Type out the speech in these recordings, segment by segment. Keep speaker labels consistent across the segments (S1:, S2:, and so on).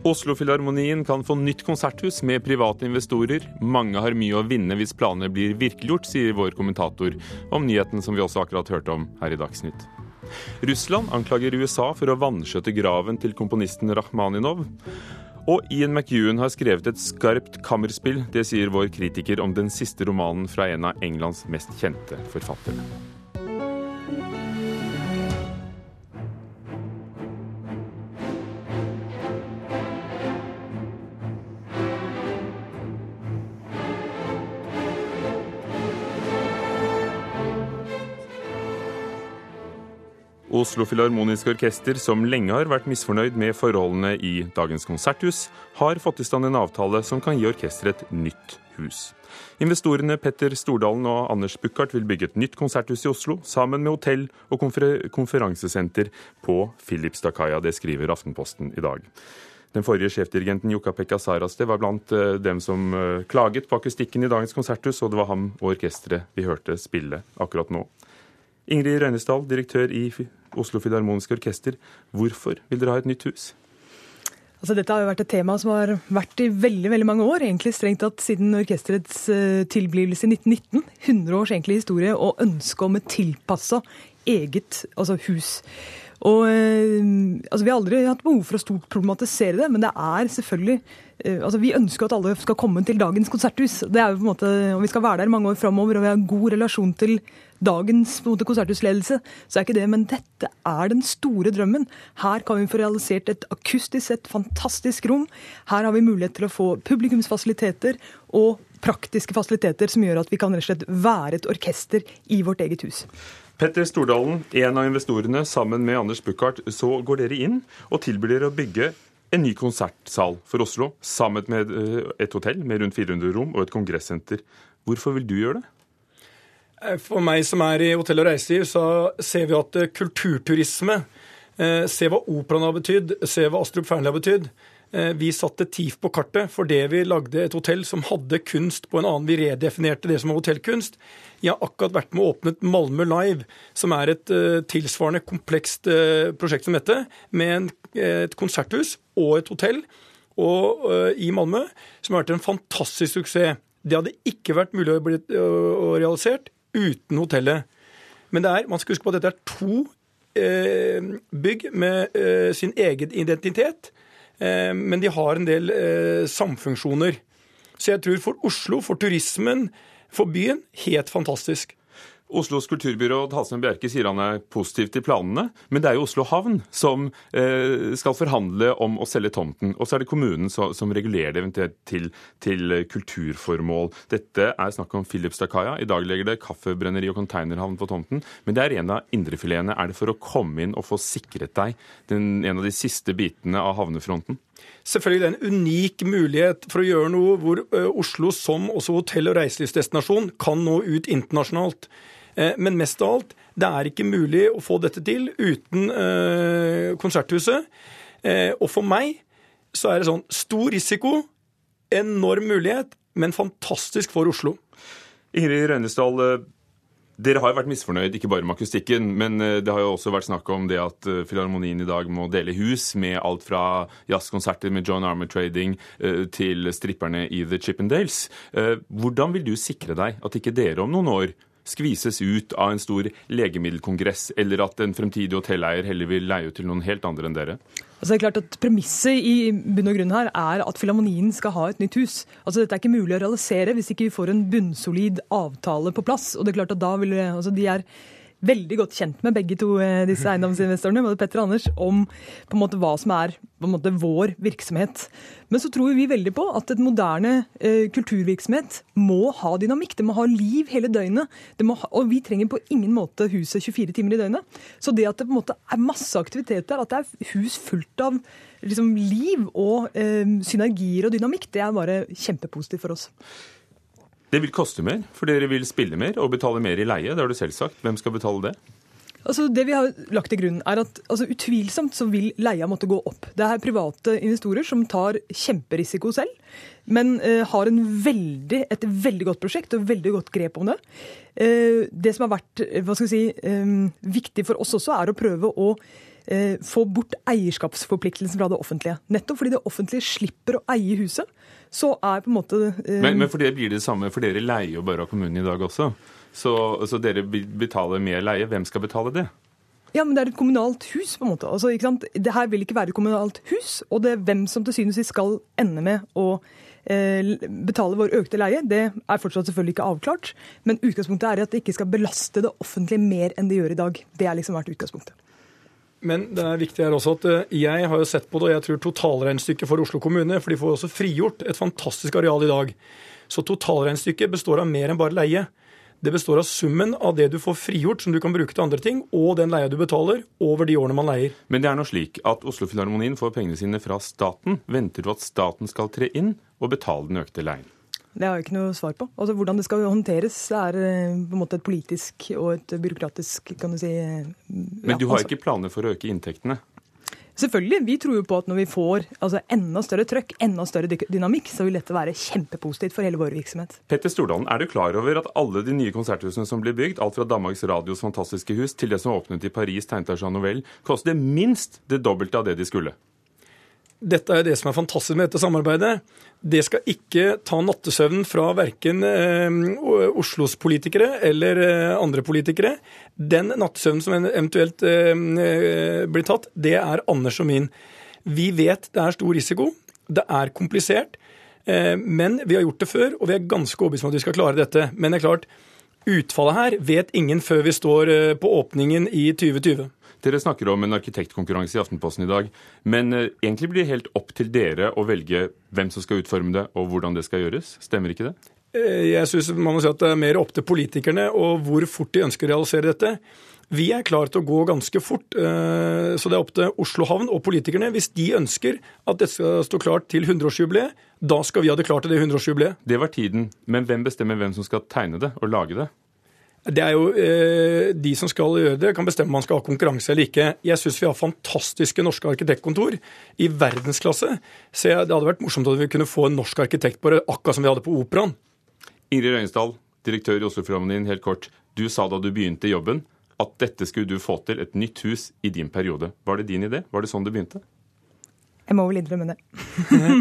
S1: Oslofilharmonien kan få nytt konserthus med private investorer. Mange har mye å vinne hvis planene blir virkeliggjort, sier vår kommentator om nyheten som vi også akkurat hørte om her i Dagsnytt. Russland anklager USA for å vanskjøtte graven til komponisten Rakhmaninov. Og Ian McEwan har skrevet et skarpt kammerspill. Det sier vår kritiker om den siste romanen fra en av Englands mest kjente forfattere. Oslo Filharmoniske Orkester, som lenge har vært misfornøyd med forholdene i dagens konserthus, har fått i stand en avtale som kan gi orkesteret et nytt hus. Investorene Petter Stordalen og Anders Buchardt vil bygge et nytt konserthus i Oslo, sammen med hotell og konfer konferansesenter på Filipstadkaia. Det skriver Aftenposten i dag. Den forrige sjefdirigenten Jukka-Pekka Saraste var blant eh, dem som eh, klaget på akustikken i dagens konserthus, og det var ham og orkesteret vi hørte spille akkurat nå. Ingrid Røynesdal, direktør i Oslo Filharmoniske Orkester. Hvorfor vil dere ha et nytt hus?
S2: Altså, dette har jo vært et tema som har vært i veldig veldig mange år. egentlig Strengt tatt siden orkesterets uh, tilblivelse i 1919. 100 års egentlig historie og ønske om et tilpassa eget altså hus. Og uh, altså, Vi har aldri hatt behov for å stort problematisere det, men det er selvfølgelig uh, altså Vi ønsker at alle skal komme til dagens konserthus. Det er jo på en måte, og Vi skal være der mange år framover, og vi har god relasjon til dagens måte, konserthusledelse, så er ikke det. Men dette er den store drømmen. Her kan vi få realisert et akustisk sett fantastisk rom. Her har vi mulighet til å få publikumsfasiliteter og praktiske fasiliteter som gjør at vi kan rett og slett være et orkester i vårt eget hus.
S1: Petter Stordalen, en av investorene, sammen med Anders Buchardt, så går dere inn og tilbyr dere å bygge en ny konsertsal for Oslo, sammen med eh, et hotell med rundt 400 rom og et kongressenter. Hvorfor vil du gjøre det?
S3: Eh, for meg som er i hotell og reiseliv, så ser vi at eh, kulturturisme Se hva operaen har betydd, se hva Astrup Fearnley har betydd. Vi satte TIF på kartet fordi vi lagde et hotell som hadde kunst på en annen. Vi redefinerte det som hotellkunst. Jeg har akkurat vært med og åpnet Malmö Live, som er et tilsvarende komplekst prosjekt som dette, med et konserthus og et hotell og, i Malmö, som har vært en fantastisk suksess. Det hadde ikke vært mulig å bli realisert uten hotellet. Men er, man skal huske på at dette er to eh, bygg med eh, sin egen identitet. Eh, men de har en del eh, samfunksjoner. Så jeg tror for Oslo, for turismen, for byen, helt fantastisk.
S1: Oslos kulturbyråd Halsen Bjerke sier han er positiv til planene, men det er jo Oslo havn som eh, skal forhandle om å selge tomten. Og så er det kommunen som, som regulerer det eventuelt til, til, kulturformål. Dette er snakk om Filipstadkaia. I dag legger det kaffebrenneri og containerhavn på tomten. Men det er en av indrefiletene. Er det for å komme inn og få sikret deg den, en av de siste bitene av havnefronten?
S3: Selvfølgelig det er en unik mulighet for å gjøre noe hvor Oslo som også hotell- og reiselivsdestinasjon kan nå ut internasjonalt. Eh, men mest av alt, det er ikke mulig å få dette til uten eh, Konserthuset. Eh, og for meg så er det sånn stor risiko, enorm mulighet, men fantastisk for Oslo.
S1: Ingrid Røynesdal, dere har jo vært misfornøyd, ikke bare med akustikken, men det har jo også vært snakk om det at Filharmonien i dag må dele hus med alt fra jazzkonserter med John Armour Trading til stripperne i The Chippendales. Hvordan vil du sikre deg at ikke dere om noen år skvises ut av en stor legemiddelkongress, eller at en fremtidig hotelleier heller vil leie ut til noen helt andre enn dere?
S2: Altså det er klart at Premisset i bunn og grunn her er at Filharmonien skal ha et nytt hus. Altså Dette er ikke mulig å realisere hvis ikke vi får en bunnsolid avtale på plass. og det er klart at da vil, altså de er veldig godt kjent med begge to eh, disse eiendomsinvestorene, både Petter og Anders, om på en måte hva som er måte vår virksomhet. Men så tror vi veldig på at et moderne eh, kulturvirksomhet må ha dynamikk. Det må ha liv hele døgnet. Ha, og vi trenger på ingen måte huset 24 timer i døgnet. Så det at det på en måte er masse aktiviteter, at det er hus fullt av liksom, liv og eh, synergier og dynamikk, det er bare kjempepositivt for oss.
S1: Det vil koste mer, for dere vil spille mer og betale mer i leie. Det har du selv sagt. Hvem skal betale det?
S2: Altså det vi har lagt til grunn er at altså Utvilsomt så vil leia måtte gå opp. Det er private investorer som tar kjemperisiko selv, men uh, har veldig, et veldig godt prosjekt og veldig godt grep om det. Uh, det som har vært vi si, um, viktig for oss også, er å prøve å eh, få bort eierskapsforpliktelsen fra det offentlige. Nettopp fordi det offentlige slipper å eie huset, så er på en måte
S1: eh... men, men, for det blir det samme, for dere leier jo bare av kommunen i dag også. Så, så dere betaler mer leie. Hvem skal betale det?
S2: Ja, men det er et kommunalt hus, på en måte. Altså, ikke sant? Det her vil ikke være et kommunalt hus. Og det er hvem som til syvende og sist skal ende med å eh, betale vår økte leie, det er fortsatt selvfølgelig ikke avklart. Men utgangspunktet er at det ikke skal belaste det offentlige mer enn det gjør i dag. Det er liksom vært utgangspunktet.
S3: Men det er viktig her også at eh, jeg har jo sett på det, og jeg tror totalregnestykket for Oslo kommune, for de får også frigjort et fantastisk areal i dag. Så totalregnestykket består av mer enn bare leie. Det består av summen av det du får frigjort som du kan bruke til andre ting, og den leia du betaler over de årene man leier.
S1: Men det er nå slik at Oslo Filharmonien får pengene sine fra staten. Venter du at staten skal tre inn og betale den økte leien?
S2: Det har jeg ikke noe svar på. Altså Hvordan det skal håndteres, er eh, på en måte et politisk og et byråkratisk kan du si ja,
S1: Men du har altså. ikke planer for å øke inntektene?
S2: Selvfølgelig. Vi tror jo på at når vi får altså, enda større trøkk, enda større dynamikk, så vil dette være kjempepositivt for hele vår virksomhet.
S1: Petter Stordalen, er du klar over at alle de nye konserthusene som blir bygd, alt fra Danmarks Radios fantastiske hus til det som åpnet i Paris, tegnet av Jean Nouvel, koster minst det dobbelte av det de skulle?
S3: Dette er det som er fantastisk med dette samarbeidet. Det skal ikke ta nattesøvnen fra verken eh, Oslos politikere eller eh, andre politikere. Den nattesøvnen som eventuelt eh, blir tatt, det er Anders og min. Vi vet det er stor risiko. Det er komplisert. Men vi har gjort det før, og vi er ganske overbevist om at vi skal klare dette. Men det er klart, utfallet her vet ingen før vi står på åpningen i 2020.
S1: Dere snakker om en arkitektkonkurranse i Aftenposten i dag. Men eh, egentlig blir det helt opp til dere å velge hvem som skal utforme det, og hvordan det skal gjøres. Stemmer ikke det?
S3: Eh, jeg synes man må si at det er mer opp til politikerne og hvor fort de ønsker å realisere dette. Vi er klare til å gå ganske fort, eh, så det er opp til Oslo havn og politikerne. Hvis de ønsker at dette skal stå klart til 100-årsjubileet, da skal vi ha det klart til det 100-årsjubileet.
S1: Det var tiden. Men hvem bestemmer hvem som skal tegne det og lage det?
S3: Det er jo eh, De som skal gjøre det, kan bestemme om man skal ha konkurranse eller ikke. Jeg syns vi har fantastiske norske arkitektkontor i verdensklasse. Så det hadde vært morsomt at vi kunne få en norsk arkitekt på det, akkurat som vi hadde på Operaen.
S1: Ingrid Røyensdal, direktør i Oslofilharmonien, helt kort. Du sa da du begynte jobben at dette skulle du få til, et nytt hus i din periode. Var det din idé? Var det sånn det begynte?
S2: Jeg må vel innrømme det.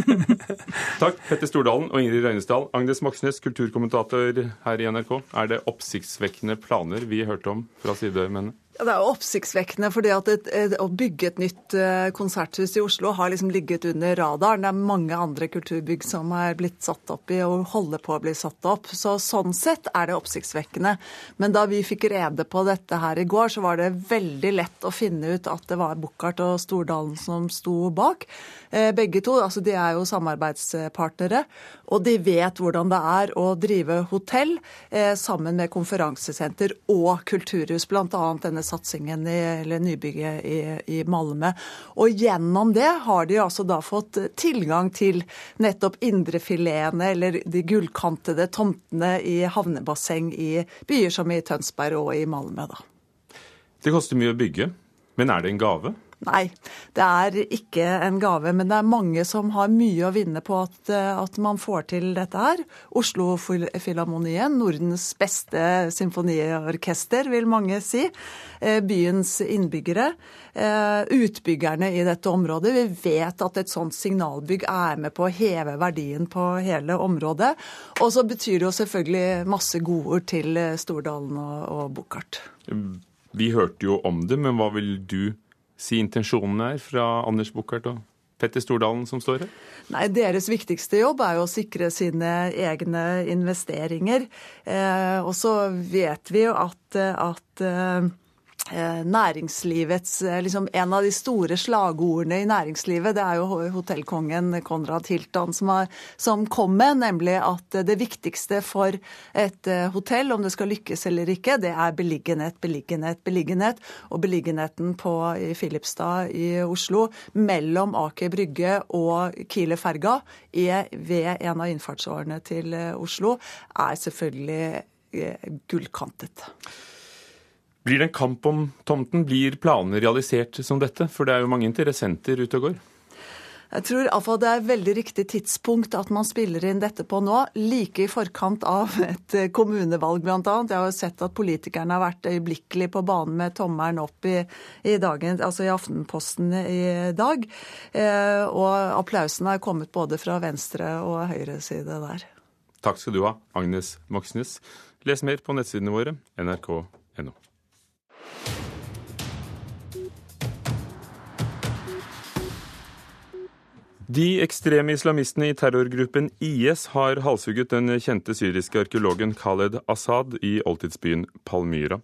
S1: Takk, Petter Stordalen og Ingrid Røynesdal. Agnes Moxnes, kulturkommentator her i NRK. Er det oppsiktsvekkende planer vi hørte om fra sidemennene?
S4: Det er jo oppsiktsvekkende, fordi at å bygge et nytt uh, konserthus i Oslo har liksom ligget under radaren. Det er mange andre kulturbygg som er blitt satt opp i og holder på å bli satt opp. Så Sånn sett er det oppsiktsvekkende. Men da vi fikk rede på dette her i går, så var det veldig lett å finne ut at det var Buchardt og Stordalen som sto bak. Uh, begge to. altså De er jo samarbeidspartnere. Og de vet hvordan det er å drive hotell uh, sammen med konferansesenter og kulturhus, bl.a. denne satsingen i, eller nybygget i, i, Malmö. Og gjennom det har de altså da fått tilgang til nettopp indrefiletene eller de gullkantede tomtene i havnebasseng i byer som i Tønsberg og i Malmö. Da.
S1: Det koster mye å bygge, men er det en gave?
S4: Nei, det er ikke en gave. Men det er mange som har mye å vinne på at, eh, at man får til dette her. Oslo-filharmonien, Nordens beste symfoniorkester, vil mange si. Eh, byens innbyggere. Eh, utbyggerne i dette området. Vi vet at et sånt signalbygg er med på å heve verdien på hele området. Og så betyr det jo selvfølgelig masse godord til Stordalen og, og Buchardt.
S1: Vi hørte jo om det, men hva vil du si intensjonene er fra Anders Buchardt og Petter Stordalen som står her?
S4: Nei, Deres viktigste jobb er jo å sikre sine egne investeringer. Eh, og så vet vi jo at, at eh, Eh, næringslivets eh, liksom En av de store slagordene i næringslivet, det er jo hotellkongen Konrad Hilton som, har, som kom med, nemlig at det viktigste for et eh, hotell, om det skal lykkes eller ikke, det er beliggenhet, beliggenhet, beliggenhet. Og beliggenheten på, i Filipstad i Oslo, mellom Aker Brygge og Kieler ferga, ved en av innfartsårene til Oslo, er selvfølgelig gullkantet.
S1: Blir det en kamp om tomten? Blir planene realisert som dette? For det er jo mange interessenter ute og går.
S4: Jeg tror iallfall det er veldig riktig tidspunkt at man spiller inn dette på nå. Like i forkant av et kommunevalg, bl.a. Jeg har jo sett at politikerne har vært øyeblikkelig på banen med tommelen opp i, i, dagen, altså i Aftenposten i dag. Eh, og applausen har kommet både fra venstre og høyre side der.
S1: Takk skal du ha, Agnes Moxnes. Les mer på nettsidene våre nrk.no. De ekstreme islamistene i terrorgruppen IS har halshugget den kjente syriske arkeologen Khaled Asaad i oldtidsbyen Palmyra.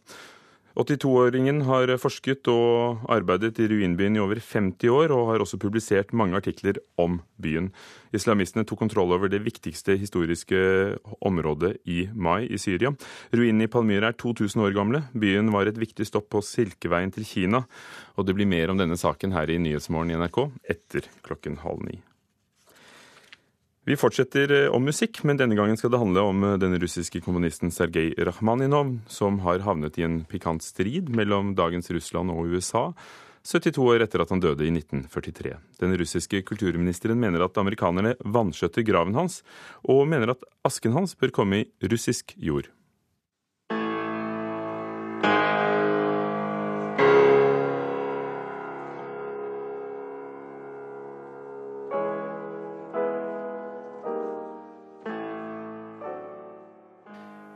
S1: 82-åringen har forsket og arbeidet i ruinbyen i over 50 år, og har også publisert mange artikler om byen. Islamistene tok kontroll over det viktigste historiske området i Mai i Syria. Ruinene i Palmyra er 2000 år gamle. Byen var et viktig stopp på Silkeveien til Kina. Og det blir mer om denne saken her i Nyhetsmorgen i NRK etter klokken halv ni. Vi fortsetter eh, om musikk, men denne gangen skal det handle om eh, den russiske kommunisten Sergej Rakhmaninov, som har havnet i en pikant strid mellom dagens Russland og USA. 72 år etter at han døde i 1943. Den russiske kulturministeren mener at amerikanerne vanskjøtter graven hans, og mener at asken hans bør komme i russisk jord.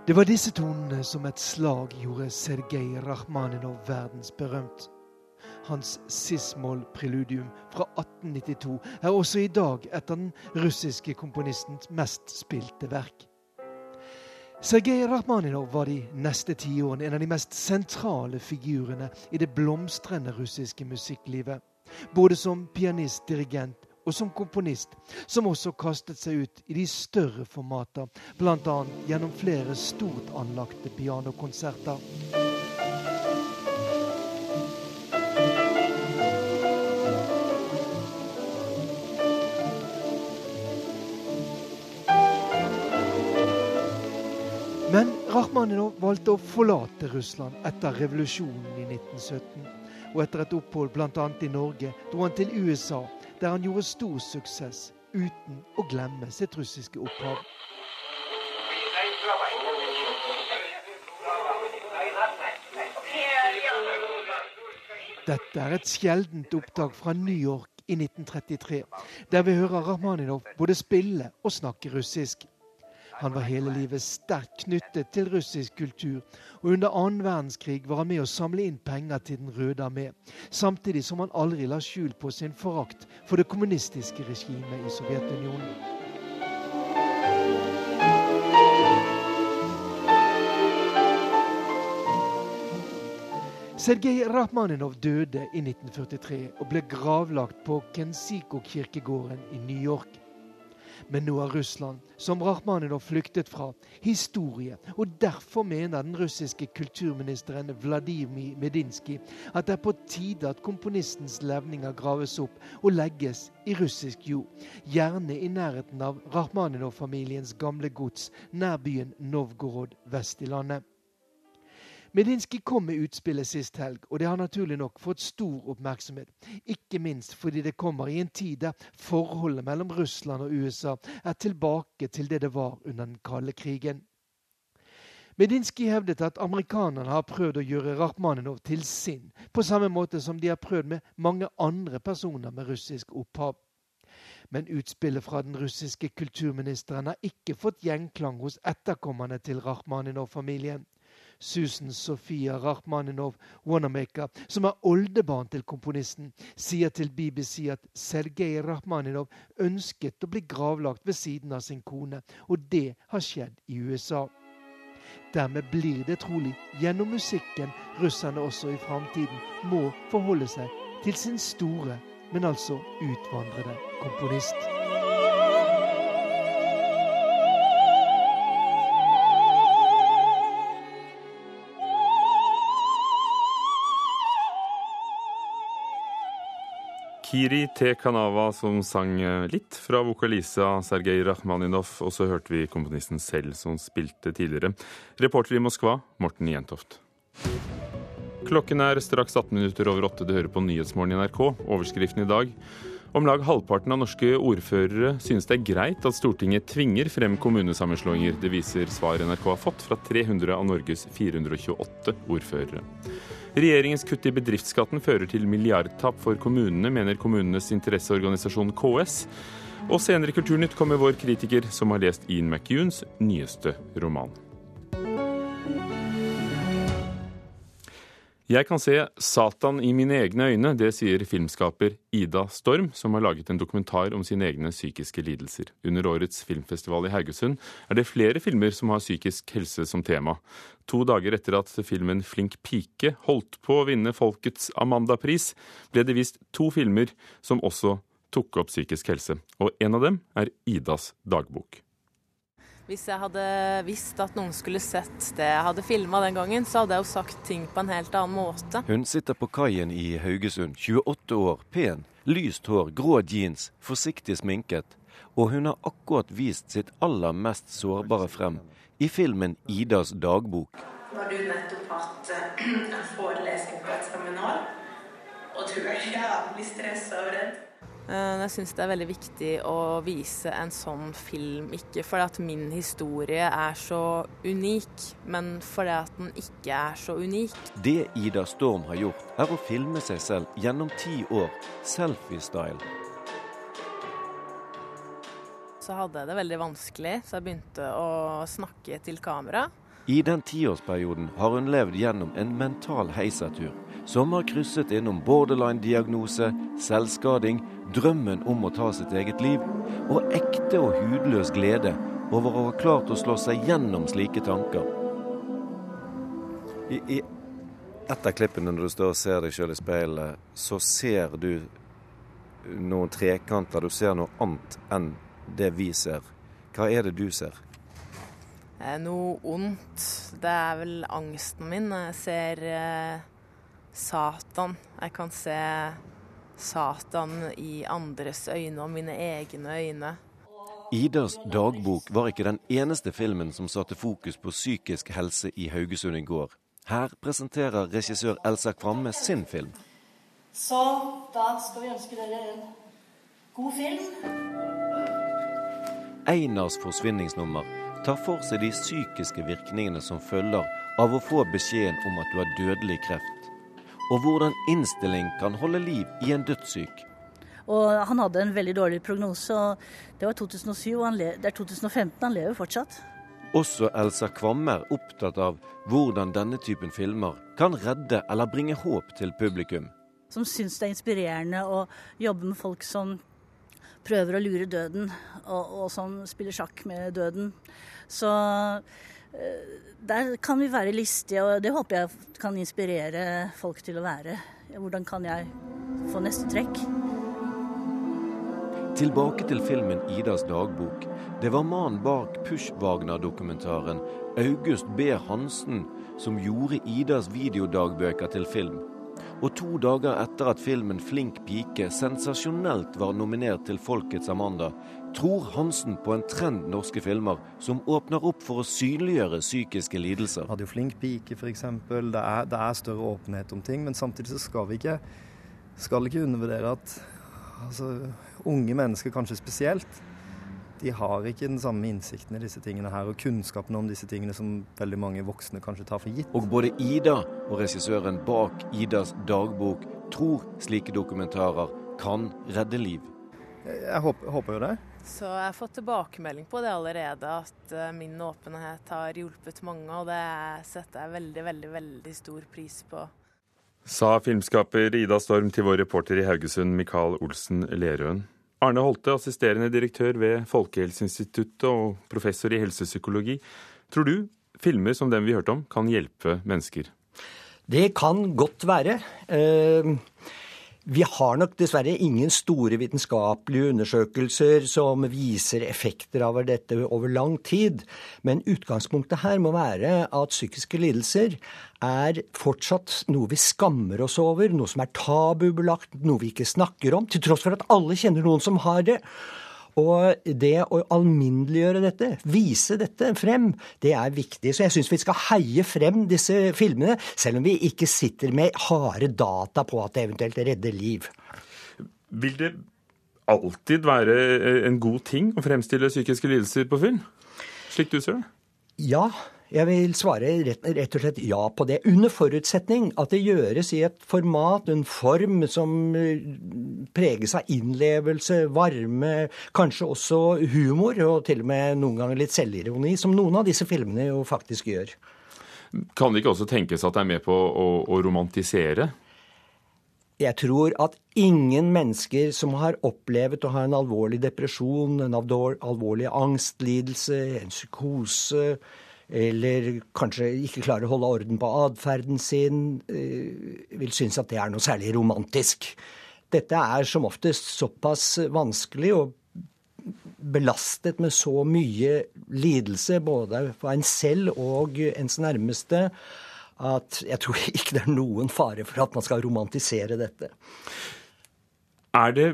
S5: Det var disse tonene som et slag gjorde Sergej Rakhmaninov verdensberømt. Hans sismol-preludium fra 1892 er også i dag et av den russiske komponistens mest spilte verk. Sergej Rakhmaninov var de neste tiårene en av de mest sentrale figurene i det blomstrende russiske musikklivet. Både som pianist, dirigent og som komponist, som også kastet seg ut i de større formater, bl.a. gjennom flere stort anlagte pianokonserter. Men Rakhmaninov valgte å forlate Russland etter revolusjonen i 1917. Og etter et opphold bl.a. i Norge dro han til USA der han gjorde stor suksess uten å glemme sitt russiske opphav. Dette er et sjeldent opptak fra New York i 1933, der vi hører Rahmaninov både spille og snakke russisk. Han var hele livet sterkt knyttet til russisk kultur, og under annen verdenskrig var han med å samle inn penger til Den røde armé, samtidig som han aldri la skjul på sin forakt for det kommunistiske regimet i Sovjetunionen. Sergej Rahmaninov døde i 1943 og ble gravlagt på Kensiko-kirkegården i New York. Men nå er Russland, som Rakhmaninov flyktet fra, historie. Og derfor mener den russiske kulturministeren Vladimir Medinsky at det er på tide at komponistens levninger graves opp og legges i russisk jord. Gjerne i nærheten av Rakhmaninov-familiens gamle gods nær byen Novgorod vest i landet. Medinsky kom med utspillet sist helg, og det har naturlig nok fått stor oppmerksomhet. Ikke minst fordi det kommer i en tid der forholdet mellom Russland og USA er tilbake til det det var under den kalde krigen. Medinsky hevdet at amerikanerne har prøvd å gjøre Rakhmaninov til sin, på samme måte som de har prøvd med mange andre personer med russisk opphav. Men utspillet fra den russiske kulturministeren har ikke fått gjenklang hos etterkommerne til Rakhmaninov-familien. Susan Sofia Rachmaninov Wanamaker, som er oldebarn til komponisten, sier til BBC at Sergej Rachmaninov ønsket å bli gravlagt ved siden av sin kone, og det har skjedd i USA. Dermed blir det trolig gjennom musikken russerne også i framtiden må forholde seg til sin store, men altså utvandrede komponist.
S1: Kiri T. Kanava som sang eh, litt fra vokalisa Sergej Rakhmaninov, og så hørte vi komponisten selv som spilte tidligere. Reporter i Moskva, Morten Jentoft. Klokken er straks 18 minutter over åtte. Du hører på Nyhetsmorgen i NRK. Overskriften i dag. Om lag halvparten av norske ordførere synes det er greit at Stortinget tvinger frem kommunesammenslåinger. Det viser svar NRK har fått fra 300 av Norges 428 ordførere. Regjeringens kutt i bedriftsskatten fører til milliardtap for kommunene, mener kommunenes interesseorganisasjon KS. Og senere i Kulturnytt kommer vår kritiker, som har lest Ian McEwans nyeste roman. Jeg kan se Satan i mine egne øyne, det sier filmskaper Ida Storm, som har laget en dokumentar om sine egne psykiske lidelser. Under årets filmfestival i Haugesund er det flere filmer som har psykisk helse som tema. To dager etter at filmen Flink pike holdt på å vinne Folkets Amanda-pris, ble det vist to filmer som også tok opp psykisk helse. Og en av dem er Idas dagbok.
S6: Hvis jeg hadde visst at noen skulle sett det jeg hadde filma den gangen, så hadde jeg jo sagt ting på en helt annen måte.
S7: Hun sitter på kaien i Haugesund, 28 år, pen, lyst hår, grå jeans, forsiktig sminket. Og hun har akkurat vist sitt aller mest sårbare frem i filmen 'Idas dagbok'.
S8: Nå har du nettopp hatt eh, en forelesning på et seminar, og du er jævlig stressa og redd.
S6: Eh, jeg syns det er veldig viktig å vise en sånn film, ikke fordi at min historie er så unik, men fordi at den ikke er så unik.
S7: Det Ida Storm har gjort, er å filme seg selv gjennom ti år, selfie-style.
S6: Så hadde jeg det veldig vanskelig, så jeg begynte å snakke til kamera.
S7: I den tiårsperioden har hun levd gjennom en mental heisatur, som har krysset innom borderline-diagnose, selvskading, drømmen om å ta sitt eget liv, og ekte og hudløs glede over å ha klart å slå seg gjennom slike tanker. I, i et av klippene når du står og ser deg sjøl i speilet, så ser du noen trekanter. Du ser noe annet enn det vi ser. Hva er det du ser?
S6: Eh, noe ondt. Det er vel angsten min. Jeg ser eh, Satan. Jeg kan se Satan i andres øyne og mine egne øyne.
S7: Idas dagbok var ikke den eneste filmen som satte fokus på psykisk helse i Haugesund i går. Her presenterer regissør Elsa Kvamme sin film.
S9: Så da skal vi ønske dere en god film.
S7: Einars forsvinningsnummer tar for seg de psykiske virkningene som følger av å få beskjeden om at du har dødelig kreft og hvordan innstilling kan holde liv i en dødssyk.
S9: Og han hadde en veldig dårlig prognose. og Det var 2007, og det er 2015. Han lever fortsatt.
S7: Også Elsa Kvamme er opptatt av hvordan denne typen filmer kan redde eller bringe håp til publikum.
S9: Som syns det er inspirerende å jobbe med folk som prøver å lure døden, og, og som spiller sjakk med døden. Så der kan vi være listige, og det håper jeg kan inspirere folk til å være. Hvordan kan jeg få neste trekk?
S7: Tilbake til filmen 'Idas dagbok'. Det var mannen bak Push-Wagner-dokumentaren August B. Hansen som gjorde Idas videodagbøker til film. Og to dager etter at filmen 'Flink pike' sensasjonelt var nominert til Folkets Amanda, tror Hansen på en trend norske filmer som åpner opp for å synliggjøre psykiske lidelser.
S10: Hadde jo 'Flink pike', f.eks. Det, er, det er større åpenhet om ting, men samtidig så skal vi ikke, skal ikke undervurdere at altså, unge mennesker, kanskje spesielt, de har ikke den samme innsikten i disse tingene her, og kunnskapen om disse tingene som veldig mange voksne kanskje tar for gitt.
S7: Og både Ida og regissøren bak Idas dagbok tror slike dokumentarer kan redde liv.
S10: Jeg håper, håper jo det.
S6: Så jeg har fått tilbakemelding på det allerede, at eh, min åpenhet har hjulpet mange, og det setter jeg veldig, veldig, veldig stor pris på.
S1: Sa filmskaper Ida Storm til vår reporter i Haugesund, Mikael Olsen Lerøen. Arne Holte, assisterende direktør ved Folkehelseinstituttet og professor i helsepsykologi. Tror du filmer som den vi hørte om, kan hjelpe mennesker?
S11: Det kan godt være. Eh, vi har nok dessverre ingen store vitenskapelige undersøkelser som viser effekter av dette over lang tid. Men utgangspunktet her må være at psykiske lidelser er fortsatt noe vi skammer oss over, noe som er tabubelagt, noe vi ikke snakker om, til tross for at alle kjenner noen som har det. Og det å alminneliggjøre dette, vise dette frem, det er viktig. Så jeg syns vi skal heie frem disse filmene, selv om vi ikke sitter med harde data på at det eventuelt redder liv.
S1: Vil det alltid være eh, en god ting å fremstille psykiske lidelser på film? Slik du ser det?
S11: Ja, jeg vil svare rett, rett, og slett ja på det. Under forutsetning at det gjøres i et format, en form som eh, preges av innlevelse, varme, kanskje også humor, og til og med noen ganger litt selvironi, som noen av disse filmene jo faktisk gjør.
S1: Kan det ikke også tenkes at det er med på å, å romantisere?
S11: Jeg tror at ingen mennesker som har opplevd å ha en alvorlig depresjon, en alvorlig angstlidelse, en psykose, eller kanskje ikke klarer å holde orden på atferden sin, eh, vil synes at det er noe særlig romantisk. Dette er som oftest såpass vanskelig og belastet med så mye lidelse, både for en selv og ens nærmeste, at jeg tror ikke det er noen fare for at man skal romantisere dette.
S1: Er det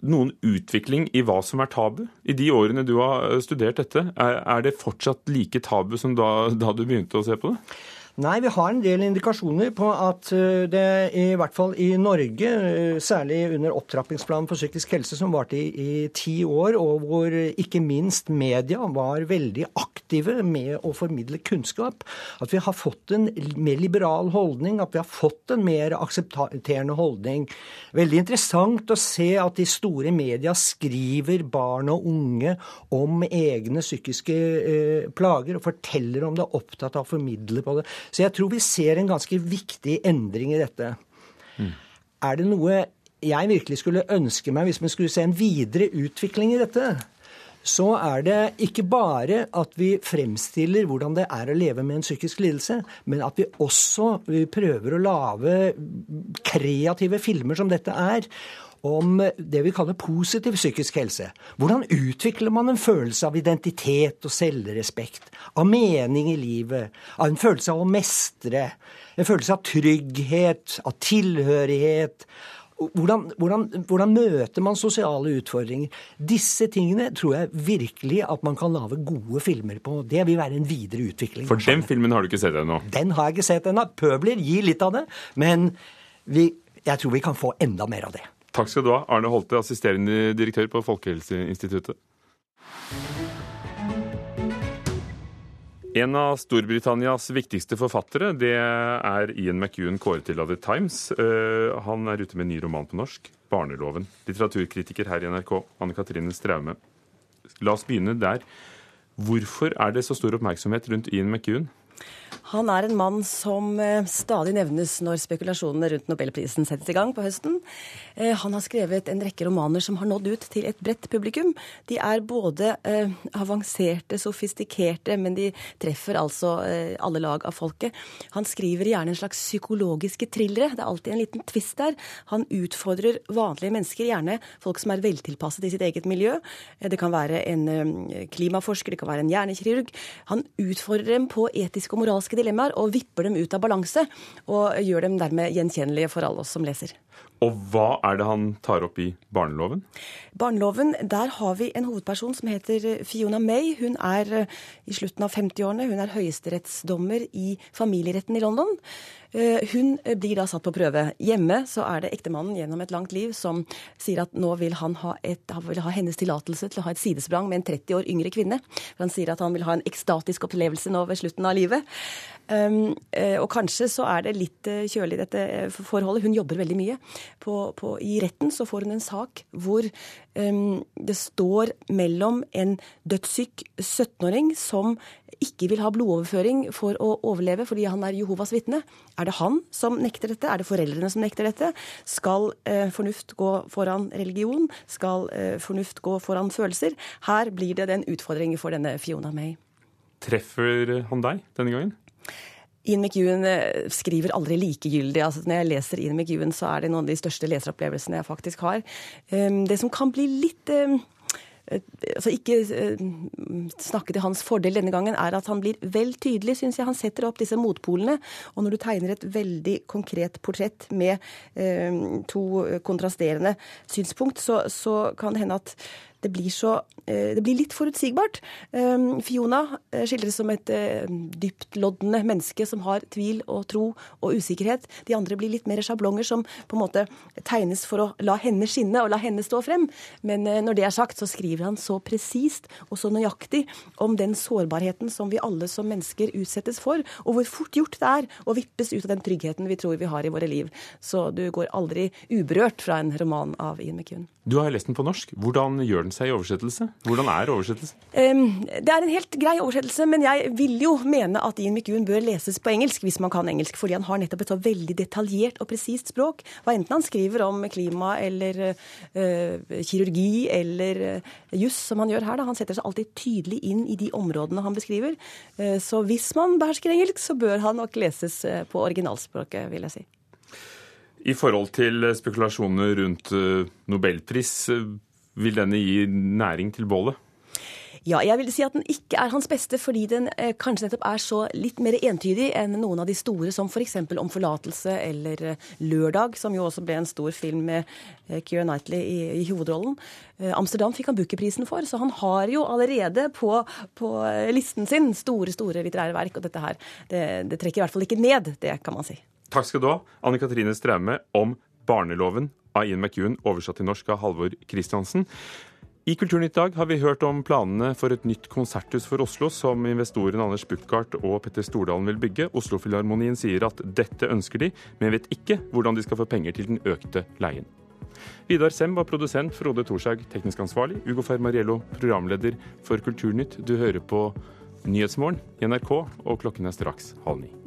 S1: noen utvikling i hva som er tabu? I de årene du har studert dette, er det fortsatt like tabu som da, da du begynte å se på det?
S11: Nei, vi har en del indikasjoner på at eh, det i hvert fall i Norge, eh, særlig under opptrappingsplanen for psykisk helse som varte i, i ti år, og hvor ikke minst media var veldig aktive med å formidle kunnskap, at vi har fått en mer liberal holdning, at vi har fått en mer aksepterende holdning. Veldig interessant å se at de store media skriver barn og unge om egne psykiske eh, plager og forteller om det, er opptatt av å formidle på det. Så jeg tror vi ser en ganske viktig endring i dette. Mm. Er det noe jeg virkelig skulle ønske meg hvis vi skulle se en videre utvikling i dette? Så er det ikke bare at vi fremstiller hvordan det er å leve med en psykisk lidelse, men at vi også vi prøver å lage kreative filmer som dette er om det vi kaller positiv psykisk helse. Hvordan utvikler man en følelse av identitet og selvrespekt, av mening i livet, av en følelse av å mestre, en følelse av trygghet, av tilhørighet? Hvordan, hvordan, hvordan, møter man sosiale utfordringer? Disse tingene tror jeg virkelig at man kan lage gode filmer på. Det vil være en videre utvikling.
S1: For den filmen har du ikke sett ennå?
S11: Den har jeg ikke sett ennå. Pøbler gir litt av det. Men vi, jeg tror vi kan få enda mer av det.
S1: Takk skal du ha, Arne Holte, assisterende direktør på Folkehelseinstituttet. En av Storbritannias viktigste forfattere det er Ian McEwan, kåret til av The Times. Eh, han er ute med en ny roman på norsk, 'Barneloven'. Litteraturkritiker her i NRK, Anne Katrine Straume. La oss begynne der. Hvorfor er det så stor oppmerksomhet rundt Ian McEwan?
S12: Han er en mann som eh, stadig nevnes når spekulasjonene rundt nobelprisen settes i gang på høsten. Eh, han har skrevet en rekke romaner som har nådd ut til et bredt publikum. De er både eh, avanserte, sofistikerte, men de treffer altså alle lag av folket. Han skriver gjerne en slags psykologiske thrillere. Det er alltid en liten twist der. Han utfordrer vanlige mennesker, gjerne folk som er veltilpasset i sitt eget miljø. Det kan være en klimaforsker, det kan være en hjernekirurg. Han utfordrer dem på etisk og moralske dilemmaer og vipper dem ut av balanse. Og gjør dem dermed gjenkjennelige for alle oss som leser.
S1: Og hva er det han tar opp i barneloven?
S12: Barneloven, Der har vi en hovedperson som heter Fiona May. Hun er eh, i slutten av 50-årene. Hun er høyesterettsdommer i familieretten i London. Eh, hun blir da satt på prøve. Hjemme så er det ektemannen gjennom et langt liv som sier at nå vil han ha, et, han vil ha hennes tillatelse til å ha et sidesprang med en 30 år yngre kvinne. For han sier at han vil ha en ekstatisk opplevelse nå ved slutten av livet. Um, og kanskje så er det litt kjølig, dette forholdet. Hun jobber veldig mye på, på, I retten så får hun en sak hvor det står mellom en dødssyk 17-åring som ikke vil ha blodoverføring for å overleve fordi han er Jehovas vitne. Er det han som nekter dette? Er det foreldrene som nekter dette? Skal eh, fornuft gå foran religion? Skal eh, fornuft gå foran følelser? Her blir det en utfordring for denne Fiona May.
S1: Treffer han deg denne gangen?
S12: Ian McEwan eh, skriver aldri likegyldig. Altså, når jeg leser Ian McEwan, så er det noen av de største leseropplevelsene jeg faktisk har. Ehm, det som kan bli litt ehm, eh, altså Ikke eh, snakke til hans fordel denne gangen, er at han blir vel tydelig, syns jeg. Han setter opp disse motpolene. Og når du tegner et veldig konkret portrett med eh, to kontrasterende synspunkt, så, så, kan det hende at det blir, så, eh, det blir litt forutsigbart. Ehm, Fiona eh, skildres som et dyptloddende menneske som har tvil og tro og usikkerhet. De andre blir litt mer sjablonger som på en måte tegnes for å la henne skinne og la henne stå frem. Men når det er sagt, så skriver han så presist og så nøyaktig om den sårbarheten som vi alle som mennesker utsettes for, og hvor fort gjort det er å vippes ut av den tryggheten vi tror vi har i våre liv. Så du går aldri uberørt fra en roman av Ian McEwan.
S1: Du har lest den på norsk. Hvordan gjør den seg i oversettelse? Hvordan er oversettelse?
S12: Um, det er en helt grei oversettelse, men jeg vil jo mene at Ian McEwan bør leses på engelsk hvis man kan engelsk, fordi han har nettopp et så veldig detaljert og presist språk. Hva enten han skriver om klima eller uh, kirurgi eller uh, juss, som han gjør her. Da. Han setter seg alltid tydelig inn i de områdene han beskriver. Uh, så hvis man behersker engelsk, så bør han nok leses på originalspråket, vil jeg si.
S1: I forhold til spekulasjoner rundt nobelpris, vil denne gi næring til bålet?
S12: Ja, jeg vil si at den ikke er hans beste, fordi den eh, kanskje nettopp er så litt mer entydig enn noen av de store, som f.eks. Om forlatelse eller eh, Lørdag, som jo også ble en stor film med eh, Keira Knightley i, i, hovedrollen. Eh, Amsterdam fikk han Booker-prisen for, så han har jo allerede på, på, listen sin store, store litterære verk. Og dette her, det, det trekker i hvert fall ikke ned, det kan man si.
S1: Takk skal du ha, Anne Katrine Straume, om barneloven av Ian McEwan, oversatt til norsk av Halvor Christiansen. I Kulturnytt dag har vi hørt om planene for et nytt konserthus for Oslo, som investoren Anders Buttgart og Petter Stordalen vil bygge. Oslofilharmonien sier at dette ønsker de, men vet ikke hvordan de skal få penger til den økte leien. Vidar Sem var produsent, Frode Thorshaug teknisk ansvarlig, Ugo Fermariello programleder for Kulturnytt. Du hører på Nyhetsmorgen i NRK, og klokken er straks halv ni.